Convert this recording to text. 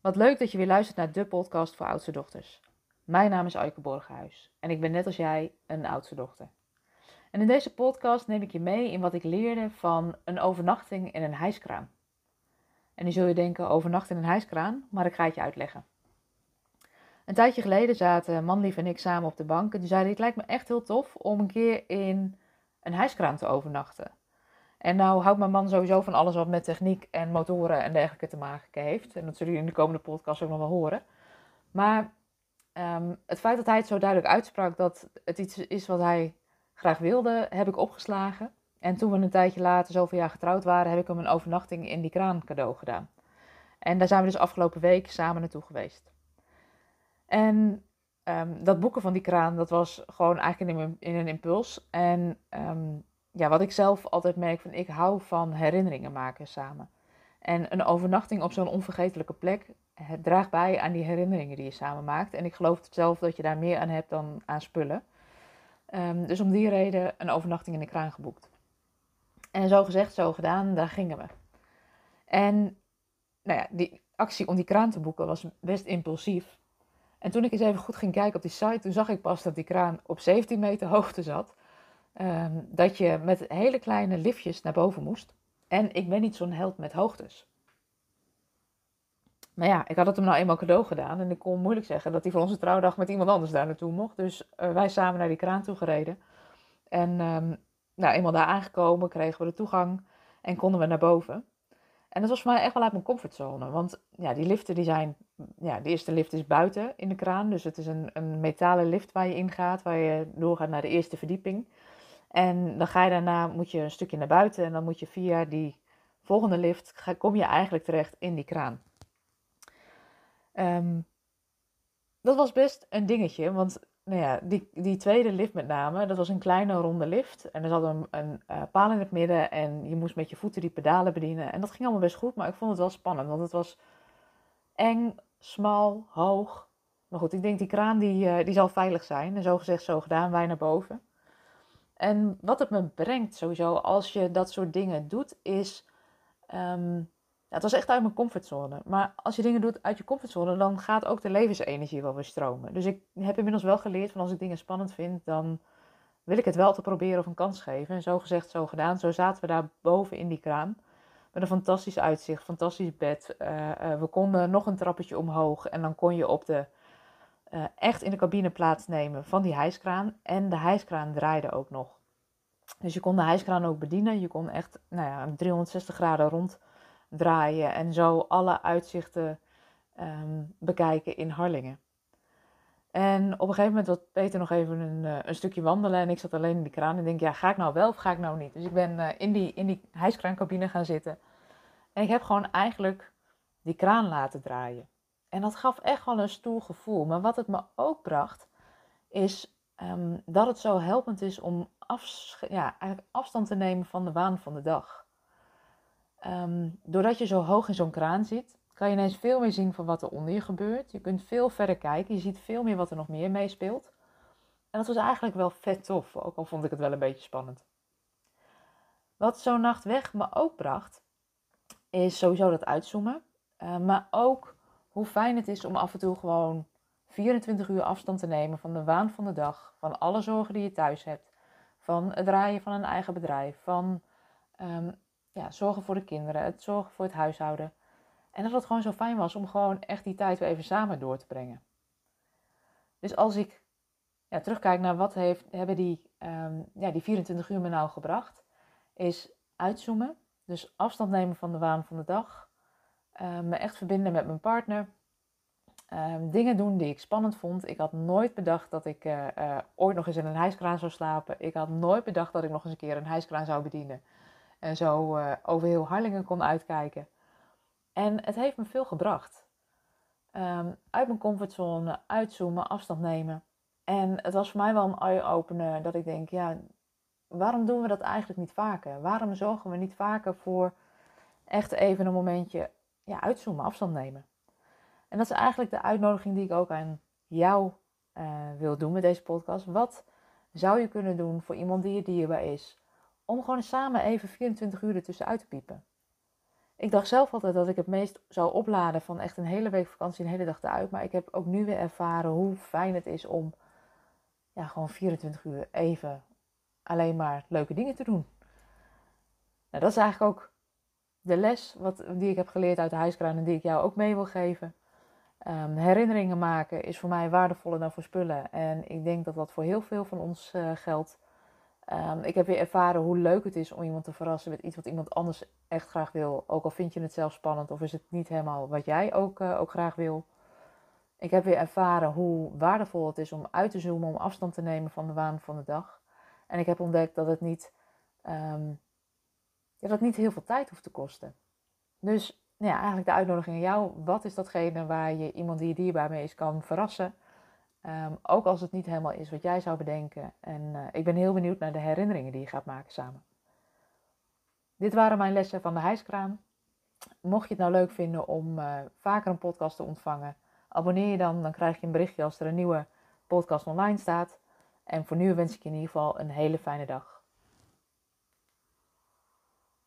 Wat leuk dat je weer luistert naar de podcast voor oudste dochters. Mijn naam is Aike Borghuis en ik ben net als jij een oudste dochter. En in deze podcast neem ik je mee in wat ik leerde van een overnachting in een hijskraan. En nu zul je denken, overnachten in een hijskraan, maar ik ga het je uitleggen. Een tijdje geleden zaten Manlief en ik samen op de bank en die zeiden, het lijkt me echt heel tof om een keer in een hijskraan te overnachten. En nou houdt mijn man sowieso van alles wat met techniek en motoren en dergelijke te maken heeft. En dat zullen jullie in de komende podcast ook nog wel horen. Maar ehm, het feit dat hij het zo duidelijk uitsprak dat het iets is wat hij graag wilde, heb ik opgeslagen. En toen we een tijdje later, zoveel jaar getrouwd waren, heb ik hem een overnachting in die kraan cadeau gedaan. En daar zijn we dus afgelopen week samen naartoe geweest. En ehm, dat boeken van die kraan, dat was gewoon eigenlijk in, een impuls. En ehm, ja, wat ik zelf altijd merk, van ik hou van herinneringen maken samen. En een overnachting op zo'n onvergetelijke plek het draagt bij aan die herinneringen die je samen maakt. En ik geloof zelf dat je daar meer aan hebt dan aan spullen. Um, dus om die reden een overnachting in de kraan geboekt. En zo gezegd, zo gedaan, daar gingen we. En nou ja, die actie om die kraan te boeken was best impulsief. En toen ik eens even goed ging kijken op die site, toen zag ik pas dat die kraan op 17 meter hoogte zat. Um, dat je met hele kleine liftjes naar boven moest. En ik ben niet zo'n held met hoogtes. Maar ja, ik had het hem nou eenmaal cadeau gedaan. En ik kon moeilijk zeggen dat hij voor onze trouwdag met iemand anders daar naartoe mocht. Dus uh, wij samen naar die kraan toe gereden. En um, nou, eenmaal daar aangekomen kregen we de toegang en konden we naar boven. En dat was voor mij echt wel uit mijn comfortzone. Want ja, die liften die zijn. Ja, de eerste lift is buiten in de kraan. Dus het is een, een metalen lift waar je ingaat, waar je doorgaat naar de eerste verdieping. En dan ga je daarna, moet je een stukje naar buiten en dan moet je via die volgende lift, ga, kom je eigenlijk terecht in die kraan. Um, dat was best een dingetje, want nou ja, die, die tweede lift met name, dat was een kleine ronde lift. En er zat een, een uh, paal in het midden en je moest met je voeten die pedalen bedienen. En dat ging allemaal best goed, maar ik vond het wel spannend, want het was eng, smal, hoog. Maar goed, ik denk die kraan die, uh, die zal veilig zijn. En zo gezegd, zo gedaan, wij naar boven. En wat het me brengt sowieso als je dat soort dingen doet, is. Ja, het was echt uit mijn comfortzone. Maar als je dingen doet uit je comfortzone, dan gaat ook de levensenergie wel weer stromen. Dus ik heb inmiddels wel geleerd van als ik dingen spannend vind, dan wil ik het wel te proberen of een kans geven. En zo gezegd, zo gedaan. Zo zaten we daar boven in die kraan. Met een fantastisch uitzicht, fantastisch bed. Uh, uh, we konden nog een trappetje omhoog en dan kon je op de uh, echt in de cabine plaatsnemen van die hijskraan. En de hijskraan draaide ook nog. Dus je kon de hijskraan ook bedienen. Je kon echt nou ja, 360 graden ronddraaien en zo alle uitzichten um, bekijken in Harlingen. En op een gegeven moment was Peter nog even een, uh, een, stukje wandelen en ik zat alleen in die kraan en denk, ja, ga ik nou wel of ga ik nou niet? Dus ik ben uh, in, die, in die hijskraancabine gaan zitten en ik heb gewoon eigenlijk die kraan laten draaien. En dat gaf echt wel een stoel gevoel. Maar wat het me ook bracht, is um, dat het zo helpend is om afstand te nemen van de waan van de dag. Um, doordat je zo hoog in zo'n kraan zit, kan je ineens veel meer zien van wat er onder je gebeurt. Je kunt veel verder kijken, je ziet veel meer wat er nog meer meespeelt. En dat was eigenlijk wel vet tof, ook al vond ik het wel een beetje spannend. Wat zo'n nacht weg me ook bracht, is sowieso dat uitzoomen. Uh, maar ook hoe fijn het is om af en toe gewoon 24 uur afstand te nemen van de waan van de dag, van alle zorgen die je thuis hebt, van het draaien van een eigen bedrijf, van um, ja, zorgen voor de kinderen, het zorgen voor het huishouden. En dat het gewoon zo fijn was om gewoon echt die tijd weer even samen door te brengen. Dus als ik ja, terugkijk naar wat heeft, hebben die, um, ja, die 24 uur me nou gebracht, is uitzoomen. Dus afstand nemen van de waan van de dag. Uh, me echt verbinden met mijn partner. Um, dingen doen die ik spannend vond. Ik had nooit bedacht dat ik uh, uh, ooit nog eens in een hijskraan zou slapen. Ik had nooit bedacht dat ik nog eens een keer een hijskraan zou bedienen. En zo over heel Harlingen kon uitkijken. En het heeft me veel gebracht. Um, uit mijn comfortzone, uitzoomen, afstand nemen. En het was voor mij wel een eye-opener dat ik denk, ja, waarom doen we dat eigenlijk niet vaker? Waarom zorgen we niet vaker voor echt even een momentje ja, uitzoomen, afstand nemen? En dat is eigenlijk de uitnodiging die ik ook aan jou uh, wil doen met deze podcast. Wat zou je kunnen doen voor iemand die je dierbaar is? Om gewoon samen even 24 uur ertussen uit te piepen. Ik dacht zelf altijd dat ik het meest zou opladen van echt een hele week vakantie, een hele dag eruit. Maar ik heb ook nu weer ervaren hoe fijn het is om ja, gewoon 24 uur even alleen maar leuke dingen te doen. Nou, dat is eigenlijk ook de les wat, die ik heb geleerd uit de huiskraan en die ik jou ook mee wil geven. Um, herinneringen maken is voor mij waardevoller dan voor spullen. En ik denk dat dat voor heel veel van ons uh, geldt. Um, ik heb weer ervaren hoe leuk het is om iemand te verrassen met iets wat iemand anders echt graag wil. Ook al vind je het zelf spannend of is het niet helemaal wat jij ook, uh, ook graag wil. Ik heb weer ervaren hoe waardevol het is om uit te zoomen, om afstand te nemen van de waan van de dag. En ik heb ontdekt dat het niet, um, ja, dat niet heel veel tijd hoeft te kosten. Dus nou ja, eigenlijk de uitnodiging aan jou. Wat is datgene waar je iemand die je dierbaar mee is kan verrassen? Um, ook als het niet helemaal is wat jij zou bedenken. En uh, ik ben heel benieuwd naar de herinneringen die je gaat maken samen. Dit waren mijn lessen van de hijskraan. Mocht je het nou leuk vinden om uh, vaker een podcast te ontvangen, abonneer je dan. Dan krijg je een berichtje als er een nieuwe podcast online staat. En voor nu wens ik je in ieder geval een hele fijne dag.